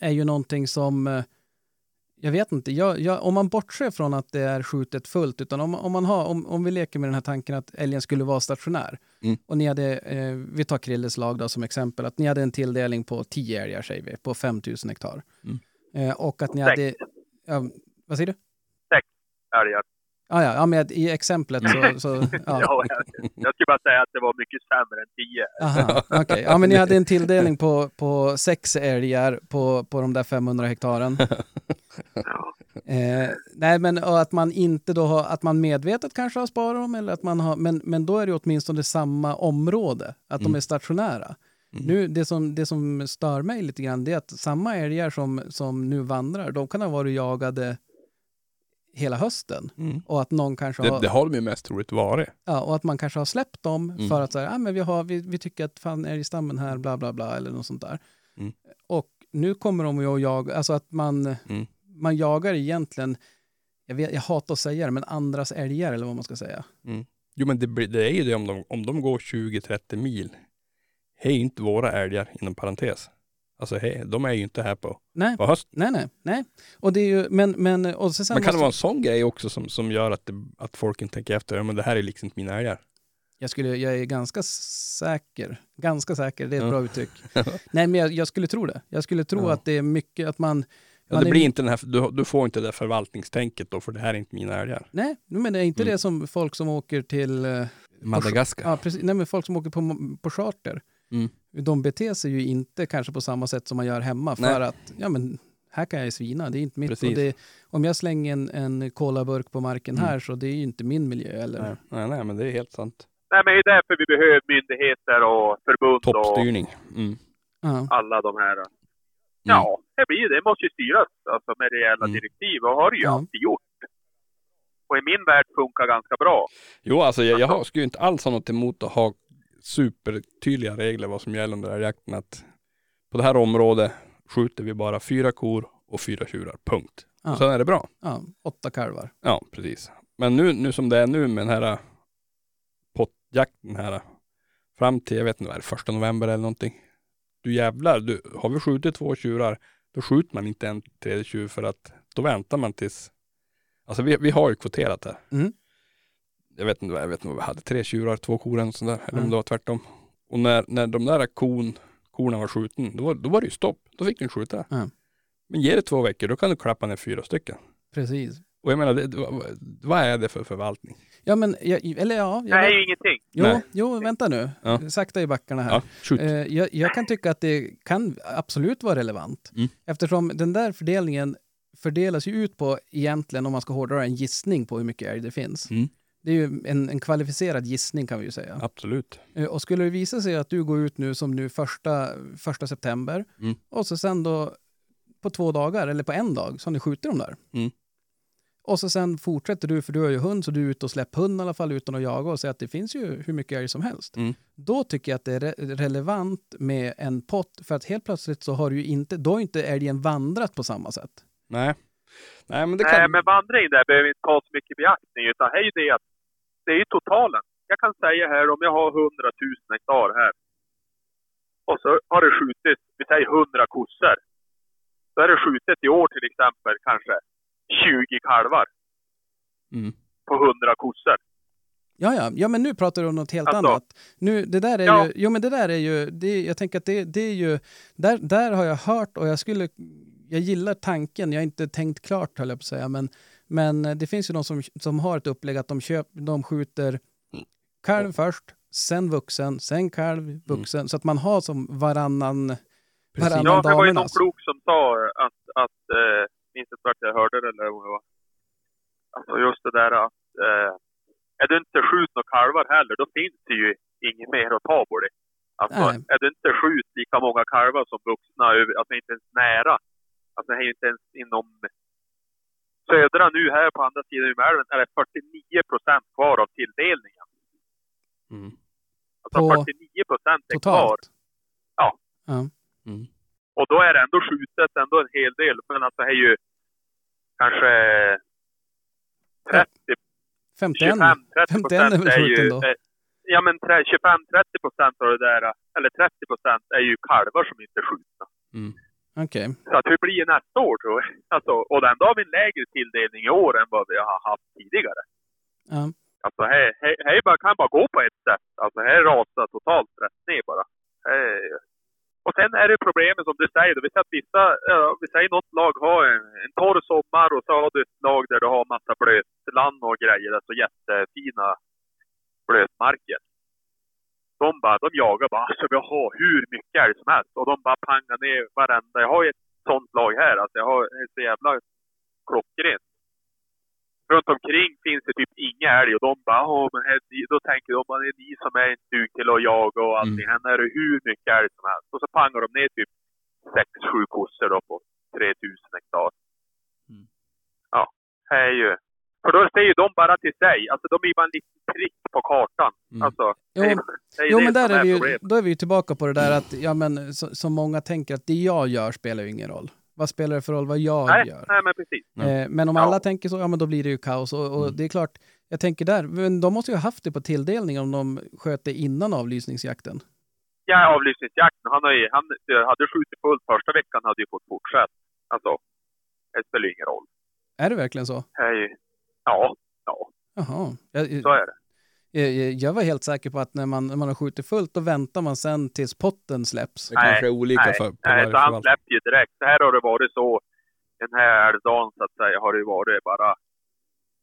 är ju någonting som, eh, jag vet inte, jag, jag, om man bortser från att det är skjutet fullt, utan om, om, man har, om, om vi leker med den här tanken att älgen skulle vara stationär, Mm. och ni hade, eh, vi tar Krilles lag då som exempel, att ni hade en tilldelning på 10 älgar säger vi, på 5000 hektar. Mm. Eh, och att ni Sex. hade, ja, vad säger du? älgar. Ah, ja, ja, men i exemplet så, så [laughs] ja. Ja, jag, jag skulle bara säga att det var mycket sämre än tio. Aha, okej. Ja, men ni hade en tilldelning på, på sex älgar på, på de där 500 hektaren. Ja. Eh, nej, men och att man inte då har, att man medvetet kanske har sparat dem, eller att man har, men, men då är det åtminstone samma område, att de Mm. är stationära. Mm. Nu, det, som, det som stör mig lite grann, det är att samma älgar som, som nu vandrar, de kan ha varit jagade hela hösten. Mm. Och att någon kanske Det, har... det har de ju mest troligt varit. Ja, och att man kanske har släppt dem Mm. för att säga, ah, men vi, har, vi, vi tycker att fan är i stammen här, bla bla bla, eller något sånt där. Mm. Och nu kommer de ju att jaga, alltså att man, Mm. man jagar egentligen, jag, vet, jag hatar att säga det, men andras älgar eller vad man ska säga. Jo men det, det är ju det om de, om de går 20-30 mil. Det är ju inte våra älgar inom parentes. Alltså hej, de är ju inte här på, Nej, på hösten. nej, nej, nej. Och det är ju, men, men, och sen Men kan det måste- vara en sån grej också som, som gör att, det, att folk inte tänker efter, men det här är liksom inte mina älgar. jag, skulle, jag är ganska säker, ganska säker, det är ett Ja. bra uttryck. [laughs] nej, men jag, jag skulle tro det. Jag skulle tro Ja. att det är mycket, att man, Ja, det blir inte den här, du, du får inte det förvaltningstänket då, för det här är inte mina älgar. nej, men det är inte Mm. det som folk som åker till eh, Madagaskar. Ja, precis. Nej, men folk som åker på, på charter, Mm. De beter sig ju inte kanske på samma sätt som man gör hemma för Nej. att, ja men här kan jag ju svina, det är inte mitt. Och det, om jag slänger en, en kolaburk på marken Mm. här så det är ju inte min miljö. Eller, Nej, nej, nej, men det är helt sant. Nej, men det är därför vi behöver myndigheter och förbund och Toppstyrning. Mm. Ja. alla de här. Ja, det blir det. Det måste ju styras alltså, med rejäla Mm. direktiv och har det ju Ja. alltid gjort. Och i min värld funkar ganska bra. Jo, alltså jag, jag har, skulle ju inte alls ha något emot att ha supertydliga regler vad som gäller under den här jakten. Att på det här området skjuter vi bara fyra kor och fyra tjurar, punkt. Ja. Sen är det bra. ja, åtta kalvar. Ja, precis. Men nu, nu som det är nu med den här pottjakten här fram till, jag vet inte vad det är, första november eller någonting. Du jävlar, du, har vi skjutit två tjurar, då skjuter man inte en tredje tjur för att då väntar man tills, alltså vi, vi har ju kvoterat här. Mm. Jag vet inte vad, jag vet inte vad vi hade, tre tjurar, två kor eller sånt där, eller om Mm. det var tvärtom. Och när, när de där kon, korna var skjuten, då var, då var det ju stopp. Då fick den skjuta. Mm. Men ge det två veckor, då kan du klappa ner fyra stycken. Precis. Och jag menar, det, vad, vad är det för förvaltning? Ja, men, jag, eller ja, Det jag är ju ingenting. jo, Nej. jo, vänta nu. Ja. Sakta i backarna här. Ja. Eh, jag, jag kan tycka att det kan absolut vara relevant. Mm. Eftersom den där fördelningen fördelas ju ut på egentligen, om man ska hårdra en gissning på hur mycket älg det finns. Mm. Det är ju en, en kvalificerad gissning kan vi ju säga. Absolut. Eh, Och skulle det visa sig att du går ut nu som nu första, första september Mm. och så sen då på två dagar eller på en dag så har ni skjutit dem där. Mm. Och så sen fortsätter du, för du har ju hund, så du är ute och släpper hund i alla fall utan att jaga och säger att det finns ju hur mycket älg som helst. Mm. Då tycker jag att det är re- relevant med en pott för att helt plötsligt så har du ju inte, då har inte älgen vandrat på samma sätt. Nej. Nej men det Nej, kan... men vandring där behöver inte ta så mycket beaktning. Utan det är ju det att det är totalen. Jag kan säga här om jag har 100 000 hektar här. Och så har det skjutit, vi säger 100 kossor. Då är det skjutit i år till exempel kanske 20 kalvar Mm. på 100 kossor. Ja, ja, ja, men nu pratar du om något helt Alltså. annat. Nu, det där är Ja. ju, jo men det där är ju, det, jag tänker att det, det är ju, där, där har jag hört och jag skulle, jag gillar tanken, jag har inte tänkt klart höll jag på att säga, men, men det finns ju de som, som har ett upplägg att de, köp, de skjuter kalv först, sen vuxen, sen kalv, vuxen, så att man har som varannan, Precis. varannan Ja, det var ju någon klok som sa att, att eh, minns inte vart jag hörde det eller vad det var. Alltså just det där att eh, är du inte skjut några kalvar heller, då finns det ju inget mer att ta på det. Alltså, Nej. är du inte skjut lika många kalvar som vuxna, över- alltså inte ens nära. Alltså det är ju inte ens inom södra nu här på andra sidan Umeälven är det 49 procent kvar av tilldelningen. Mm. Alltså På 49 procent är kvar. Totalt. Ja. ja. Mm. Och då är det ändå skjutet ändå en hel del. Men alltså det är ju kanske 30, 51, 25, 30 51 är väl procent är skjuten ju... då? eh, ja men tre- 25-30 procent av det där, eller 30 procent är ju kalvar som inte är skjutna. Mm. Okej. Så att hur blir det nästa år tror jag? Alltså, och ändå har vi en lägre tilldelning i år än vad vi har haft tidigare. Ja. Alltså här, här, här bara, kan bara gå på ett sätt. Alltså här rasar totalt rätt ner bara. Här, och sen är det problemet som du säger, då, vi ser att vissa, ja, vi säger något lag har en, en torr sommar och så har du ett lag där du har massa blötland och grejer, alltså jättefina blötmarker. De bara, de jagar bara, alltså vi har hur mycket älg som helst och de bara pangar ner varenda. Jag har ju ett sånt lag här, alltså jag har ett så jävla klockrent. Runt omkring finns det typ inga älg och de bara, Åh, men här, då tänker de att det är ni som är en dug till att jaga och allting. Här är det hur mycket älg som helst. Och så pangar de ner typ 6-7 kossor då på 3000 hektar. Mm. Ja, det är ju... För då ser ju de bara till sig. Alltså de är bara en liten prick på kartan. Mm. Alltså, Jo, det, är- det är Jo, det men där som är vi ju, då är vi ju tillbaka på det där att, ja men så, som många tänker att det jag gör spelar ju ingen roll. Vad spelar det för roll vad jag Nej, gör? nej, men precis. Eh, men om Ja. alla tänker så, ja men då blir det ju kaos. Och, och Mm. det är klart, jag tänker där, men de måste ju ha haft det på tilldelning om de sköt det innan avlysningsjakten. Ja, avlysningsjakten. Han, har ju, han hade skjutit fullt första veckan, hade ju fått fortsätta. Alltså, det spelar ju ingen roll. Är det verkligen så? Det är ju, ja, ja, Jaha. Jag, så är det. jag, jag var helt säker på att när man, när man har skjutit fullt, då väntar man sen tills potten släpps. Det kanske är olika nej, för, på nej, så han släppte ju direkt. Så här har det varit så. Den här älgdagen så att säga har det ju varit bara...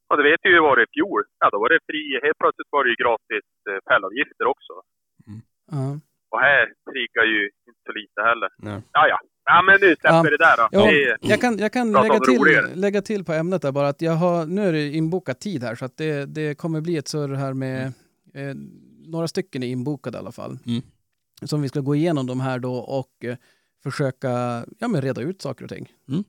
Och det vet ju hur det var i fjol. Ja, då var det fri. Helt plötsligt var det ju gratis eh, fällavgifter också. Ja. Och här triggar ju inte så lite heller. Nej. Ja, ja. Ja, men nu släpper Ja. vi det där då. Jo, Det, jag kan, jag kan lägga, roligare. till, lägga till på ämnet där bara att jag har, nu är det inbokat tid här så att det, det kommer bli ett surr här med eh, några stycken är inbokade i alla fall. Mm. Som vi ska gå igenom de här då och eh, försöka ja, men reda ut saker och ting. Mm.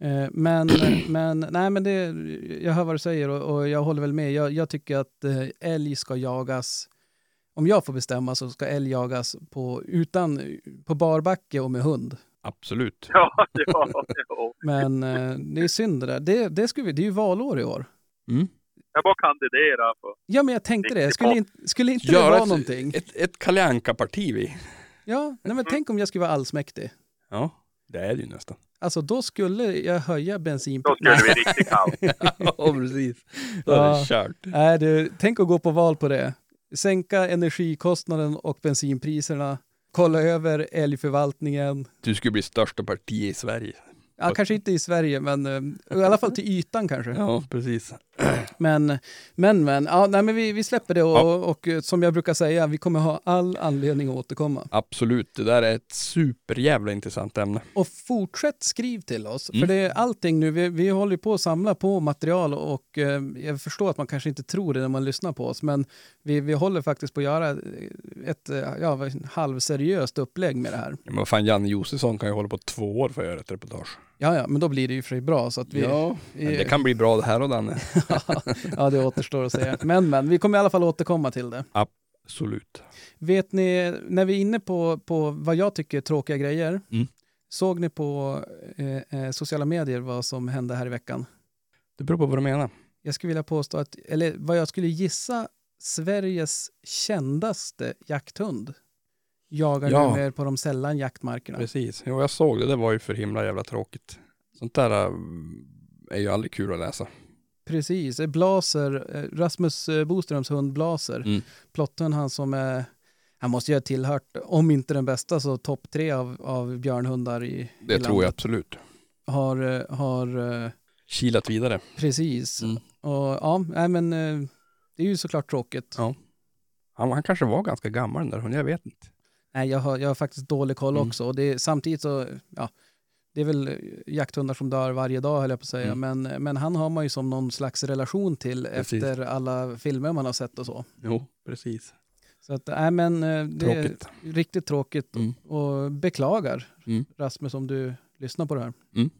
Eh, men, [clears throat] men, nej, men det, jag hör vad du säger och, och jag håller väl med. Jag, jag tycker att eh, älg ska jagas, om jag får bestämma så ska älg jagas på, utan, på barbacke och med hund. Absolut. [laughs] ja, ja, ja. Men eh, det är synd det där. Det, det, skulle vi, det är ju valår i år. Mm. Jag bara kandidera på... Ja, men jag tänkte det. Skulle, skulle inte det Göra vara ett, någonting? ett, ett Kalle Anka-parti vi. Ja, nej, men tänk om jag skulle vara allsmäktig. Ja, det är det ju nästan. Alltså då skulle jag höja bensin... Då skulle det bli riktigt kallt. [laughs] ja, precis. Då är Ja. det kört. Nej, du, tänk att gå på val på det. Sänka energikostnaden och bensinpriserna. Kolla över älgförvaltningen. Du skulle bli största parti i Sverige. Ja, kanske inte i Sverige, men eh, i alla fall till ytan kanske. Ja, precis. Men, men, men, ja, nej, men vi, vi släpper det och, Ja. och, eh, som jag brukar säga, vi kommer ha all anledning att återkomma. Absolut. Det där är ett superjävla intressant ämne. Och fortsätt skriv till oss, Mm. för det är allting nu, vi, vi håller på att samla på material och eh, jag förstår att man kanske inte tror det när man lyssnar på oss, men vi, vi håller faktiskt på att göra ett eh, ja, halvseriöst upplägg med det här. Men vad fan, Janne Josefsson kan ju hålla på två år för att göra ett reportage. Ja, ja, men då blir det ju för sig bra så att vi... ja, det kan bli bra det här och Danne. [laughs] ja, det återstår att säga. Men, men, vi kommer i alla fall återkomma till det. Absolut. Vet ni, när vi är inne på, på vad jag tycker är tråkiga grejer, Mm. såg ni på eh, eh, sociala medier vad som hände här i veckan? Det beror på vad du menar. Jag skulle vilja påstå att, eller vad jag skulle gissa, Sveriges kändaste jakthund jagar Ja. numera på de sällan jaktmarkerna. Precis. Jo, jag såg det. Det var ju för himla jävla tråkigt. Sånt där äh, är ju aldrig kul att läsa. Precis, Blaser, eh, Rasmus eh, Boströms hund Blaser, Mm. plotten han som är, han måste ju ha tillhört, om inte den bästa, så topp tre av, av björnhundar i, Det i tror jag absolut. Har, eh, har Kilat vidare. precis, Mm. och ja, nej men det är ju såklart tråkigt. Ja. Han, han kanske var ganska gammal den där hunden, jag vet inte. Nej, jag har, jag har faktiskt dålig koll Mm. också. Och det, är- samtidigt så, ja, det är väl jakthundar som dör varje dag höll jag på att säga. Mm. Men, men han har man ju som någon slags relation till Precis. efter alla filmer man har sett och så. Jo, precis. Så att, nej men eh, det Tråkigt. är riktigt tråkigt Mm. och beklagar Mm. Rasmus om du lyssnar på det här. Mm.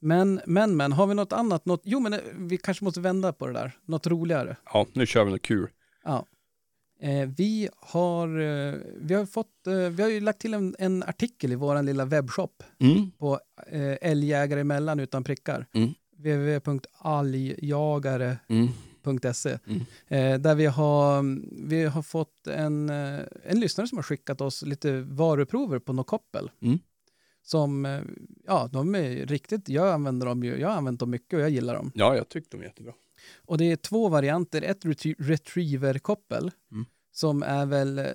Men, men, men, har vi något annat? Något, jo, men eh, vi kanske måste vända på det där. Något roligare. Ja, nu kör vi något kul. Ja. Eh, vi, har, eh, vi, har fått, eh, vi har ju lagt till en, en artikel i vår lilla webbshop Mm. på eh, älgjägare emellan utan prickar. Mm. www.algjagare.se Mm. Mm. Där vi har, vi har fått en, en lyssnare som har skickat oss lite varuprover på något koppel. Mm. Som, ja, de är riktigt, jag använder dem ju, jag har använt dem mycket och jag gillar dem. Ja, jag tyckte de var jättebra. Och det är två varianter, ett retrie- retriever-koppel Mm. Som är väl eh,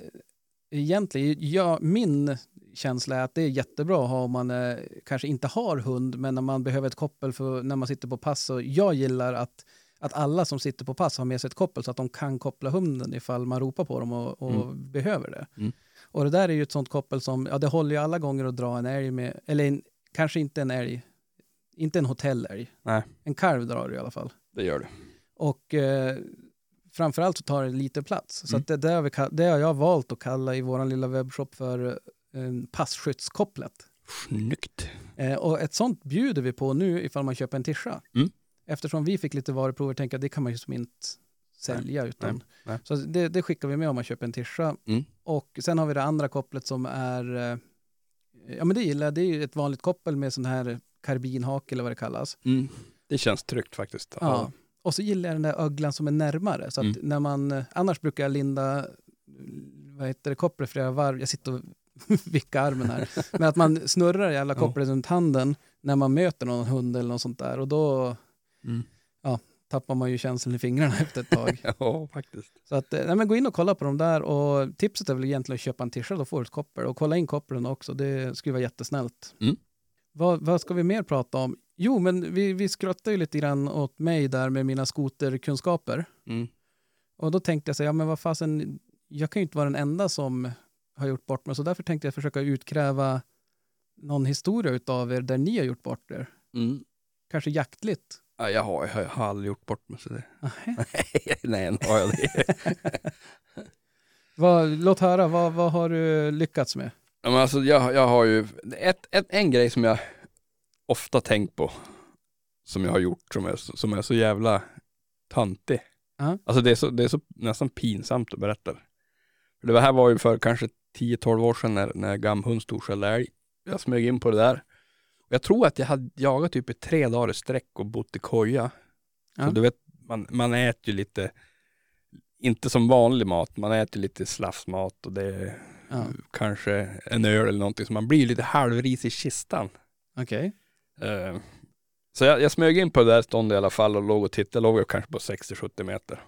egentligen, ja, min känsla är att det är jättebra att ha om man eh, kanske inte har hund men när man behöver ett koppel för när man sitter på pass. Så jag gillar att, att alla som sitter på pass har med sig ett koppel så att de kan koppla hunden ifall man ropar på dem och, och behöver det. Mm. Och det där är ju ett sånt koppel som, ja det håller ju alla gånger att dra en älg med, eller en, kanske inte en älg, inte en hotellälg. Nej. En kalv drar du i alla fall. Det gör det. Och eh, framförallt så tar det lite plats. Så Mm. det, det, har vi, det har jag valt att kalla i vår lilla webbshop för eh, passkyttskopplet. Snyggt. Eh, och ett sånt bjuder vi på nu ifall man köper en tischa. Mm. Eftersom vi fick lite varuprover tänker jag att det kan man ju som inte sälja. utan, nej, nej. Så det, det skickar vi med om man köper en tischa. Mm. Och sen har vi det andra kopplet som är, eh, ja men det gillar jag, det är ju ett vanligt koppel med sån här karbinhake eller vad det kallas. Mm. Det känns tryggt faktiskt. Ja. Och så gillar jag den där öglan som är närmare. Så att Mm. när man, eh, annars brukar jag linda vad heter det, kopplet flera varv. Jag sitter och [laughs] vickar armen här. [laughs] Men att man snurrar jävla Ja. kopplet runt handen när man möter någon hund eller något sånt där. Och då Mm. tappar man ju känslan i fingrarna [laughs] efter ett tag. Ja, faktiskt. Så att, eh, nej, men gå in och kolla på dem där. Och tipset är väl egentligen att köpa en då får du ett koppel. Och kolla in kopplen också, det skulle vara jättesnällt. Mm. Vad, vad ska vi mer prata om? Jo, men vi, vi skrattade ju lite grann åt mig där med mina skoterkunskaper. Mm. Och då tänkte jag så här, ja men vad fasen, jag kan ju inte vara den enda som har gjort bort mig. Så därför tänkte jag försöka utkräva någon historia utav er där ni har gjort bort er. Mm. Kanske jaktligt. Ja, jag, har, jag har aldrig gjort bort mig så det. [laughs] Nej, nu har jag det. [laughs] Vad, låt höra, vad, vad har du lyckats med? Ja, men alltså, jag, jag har ju, ett, ett, en grej som jag ofta tänkt på, som jag har gjort, som är, som är så jävla töntig. Ja. Alltså det är, så, det är så nästan pinsamt att berätta. För det här var ju för kanske 10-12 år sedan när, när gamhund storskällde älg. Jag smög in på det där. Jag tror att jag hade jagat typ i tre dagar i sträck och bott i koja. Ja. Så du vet, man, man äter ju lite, inte som vanlig mat, man äter lite slafsmat och det är Ja. kanske en öl eller någonting, så man blir lite halvris i kistan. Okej. Eh, så jag, jag smög in på det där ståndet i alla fall och låg och tittade, jag låg jag kanske på 60-70 meter.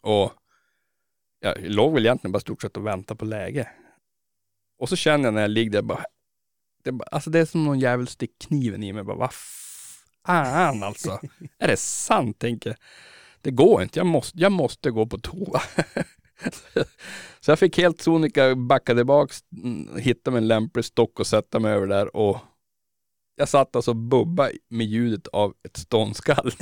Och jag låg väl egentligen bara stort sett och väntade på läge. Och så känner jag när jag ligger där bara, det, är bara alltså det är som någon jävel stick kniven i mig. Bara, vad fan alltså? är det sant tänker jag. Det går inte, jag måste, jag måste gå på toa. [laughs] så jag fick helt sonika backa tillbaks, mm, hitta mig en lämplig stock och sätta mig över där och jag satt alltså och bubba med ljudet av ett ståndskall. [laughs]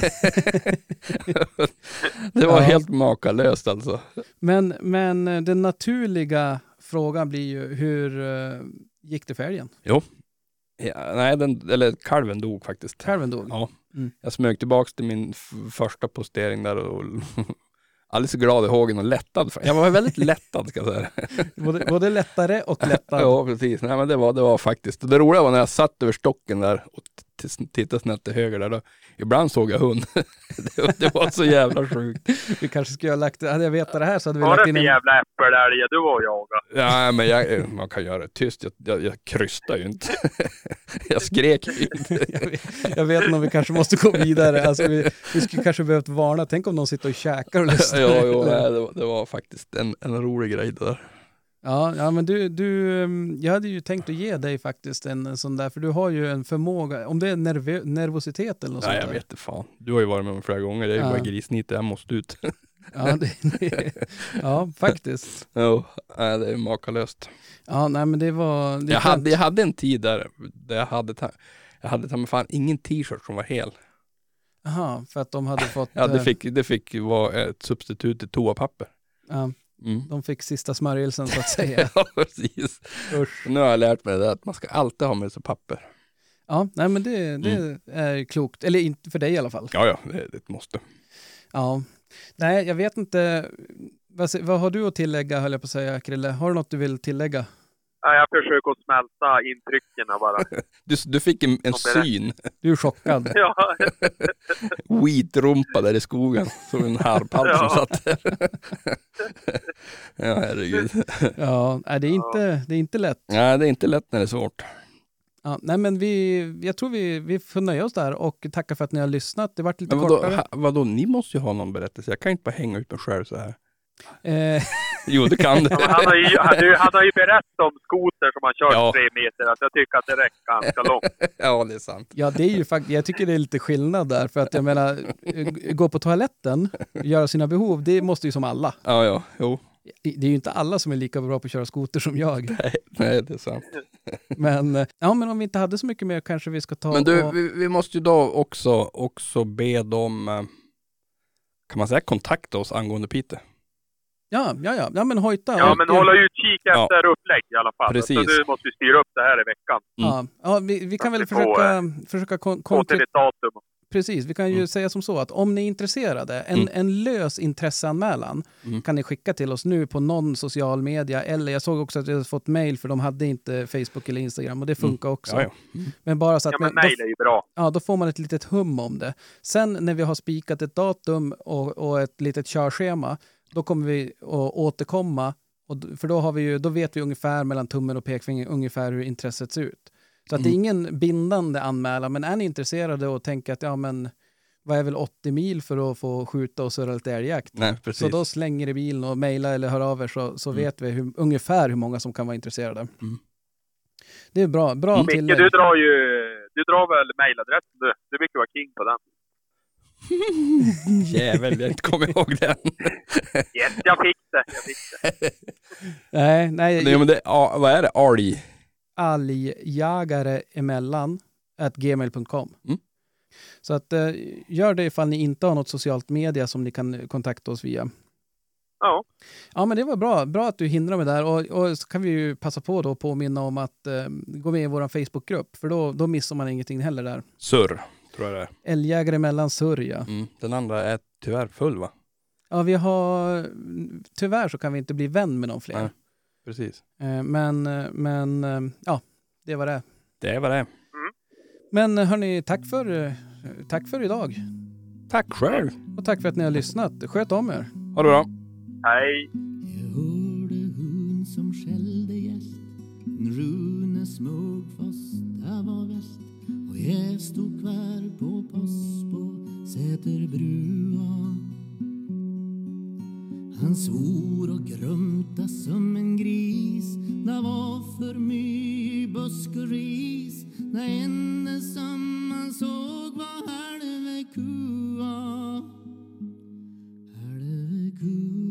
det var Ja. helt makalöst alltså. Men, men eh, den naturliga frågan blir ju, hur eh, gick det för älgen? Ja, nej, den, eller kalven dog faktiskt. Kalven dog? Ja. Mm. Jag smög tillbaks till min första postering där och alldeles glad i hågen och lättad. Jag var väldigt lättad ska jag säga. [laughs] Både, både lättare och lättare. Ja, precis. Nej, men det var, det var faktiskt. Det roliga var när jag satt över stocken där och t- t- tittade snett till höger där. Då, ibland såg jag hund. [laughs] det, var- det var så jävla sjukt. Vi kanske skulle ha lagt, hade jag vetat det här så hade vi Var lagt det in för en... jävla äppelälg du var och jagade? Ja, men jag, man kan göra det tyst. Jag, jag, jag krystade ju inte. [laughs] jag skrek ju inte. [laughs] jag, vet, jag vet inte om vi kanske måste gå vidare. Alltså vi, vi skulle kanske behövt varna. Tänk om någon sitter och käkar och lyssnar. ja, jo, nej, det, var, det var faktiskt en, en rolig grej det där. Ja, ja, men du, du, ehm, jag hade ju tänkt att ge dig faktiskt en, en sån där, för du har ju en förmåga, om det är nervö, nervositet eller något Nej, sånt jag där. vet inte fan. Du har ju varit med mig flera gånger. Det är ju Ja. bara grisnit, jag måste ut. [laughs] Ja, det, det, ja, faktiskt. jo, det är makalöst. Ja, nej men det var... Det Jag hade, jag hade en tid där, där jag hade, ta, jag hade ta fan ingen t-shirt som var hel. Aha, för att de hade [laughs] fått... Ja, det eh, fick, det fick vara ett substitut till toapapper. ja, Mm. de fick sista smörjelsen så att [laughs] säga. ja, precis. Usch. Nu har jag lärt mig det att man ska alltid ha med sig papper. Ja, nej men det, det Mm. är klokt. Eller inte för dig i alla fall. Ja, ja, det är ett måste. Ja. Nej, jag vet inte. Vad, vad har du att tillägga, höll jag på att säga, Krille? Har du något du vill tillägga? Ja, jag försöker att smälta intrycken bara. [laughs] Du, du fick en, en Som syn. Du är chockad. [laughs] Ja, [laughs] Skitrumpa där i skogen. Som en harpalp som Ja. satt där. ja, herregud. Ja, det, är inte, det är inte lätt. Nej, det är inte lätt när det är svårt. Ja, nej, men vi, jag tror vi, vi får nöja oss där och tacka för att ni har lyssnat. Det vart lite Men vadå, kortare. ha, vadå, ni måste ju ha någon berättelse. Jag kan inte bara hänga ut mig själv så här. Jo, det kan det. han, har ju, han, han har ju berättat om skoter som han kört Ja. tre meter. Att jag tycker att det räcker ganska långt. [laughs] ja, det är sant. ja, det är ju faktiskt, jag tycker det är lite skillnad där. För att jag menar, eh, gå på toaletten, göra sina behov, det måste ju som alla. Ja, ja, jo. Det är ju inte alla som är lika bra på att köra skoter som jag. [laughs] Nej, nej, det är sant. [laughs] Men, eh, ja, men om vi inte hade så mycket mer kanske vi ska ta Men du, och... vi, vi måste ju då också, också be dem, eh, kan man säga kontakta oss angående Piteå? Ja, ja, ja, ja men hojta. Ja, men hålla utkik Ja. efter upplägg i alla fall. Precis. Så nu måste vi styra upp det här i veckan. Ja, ja vi, vi kan väl vi får, försöka, försöka kon- Få till ett datum. Precis, vi kan ju Mm. säga som så att om ni är intresserade, en, Mm. en lös intresseanmälan Mm. kan ni skicka till oss nu på någon social media eller jag såg också att jag hade fått mail för de hade inte Facebook eller Instagram och det funkar också. Mm. Ja, ja. Men bara så att Ja, men då, mejl är ju bra. ja, då får man ett litet hum om det. Sen när vi har spikat ett datum och, och ett litet körschema, då kommer vi att återkomma. Och, för då, har vi ju, då vet vi ungefär mellan tummen och pekfingret ungefär hur intresset ser ut. Så att det är Mm. ingen bindande anmälan, men är ni intresserade och tänker att ja men vad är väl 80 mil för att få skjuta och surra lite älgjakt? Nej. Så då slänger i bilen och mejla eller hör av er så, så Mm. vet vi hur, ungefär hur många som kan vara intresserade. Mm. Det är bra, bra Mm. Micke, tillägg. du drar ju... Du drar väl mejladressen du? Du brukar vara king på den. [laughs] Jävel, har inte kommit ihåg den. [laughs] Yes, jag fick det. Jag fick det. Nej, nej, Nej, men det, vad är det? Alg? algjagare emellan at gmail.com. Mm. Så att eh, gör det ifall ni inte har något socialt media som ni kan kontakta oss via. Ja. Ja, men det var bra. Bra att du hindrar mig där. Och, och så kan vi ju passa på då att påminna om att eh, gå med i vår Facebookgrupp, för då, då missar man ingenting heller där. Surr, tror jag det är. Älgjägare mellan Sörja. Mm. Den andra är tyvärr full va? Ja, vi har... Tyvärr så kan vi inte bli vän med någon fler. Nej. Precis. Eh, men, eh, men eh, ja, det var det. Det vad det är. Men hörni, tack för, tack för idag. Tack själv. Och tack för att ni har lyssnat. Sköt om er. Ha det bra. Hej. Jag hörde hund som skällde gäst En Rune smög fast det var väst det stod kvar på post på Säterbrua Han svor och grumta som en gris Det var för mycket busk och ris. Det enda som han såg var halve kua. Halve kua.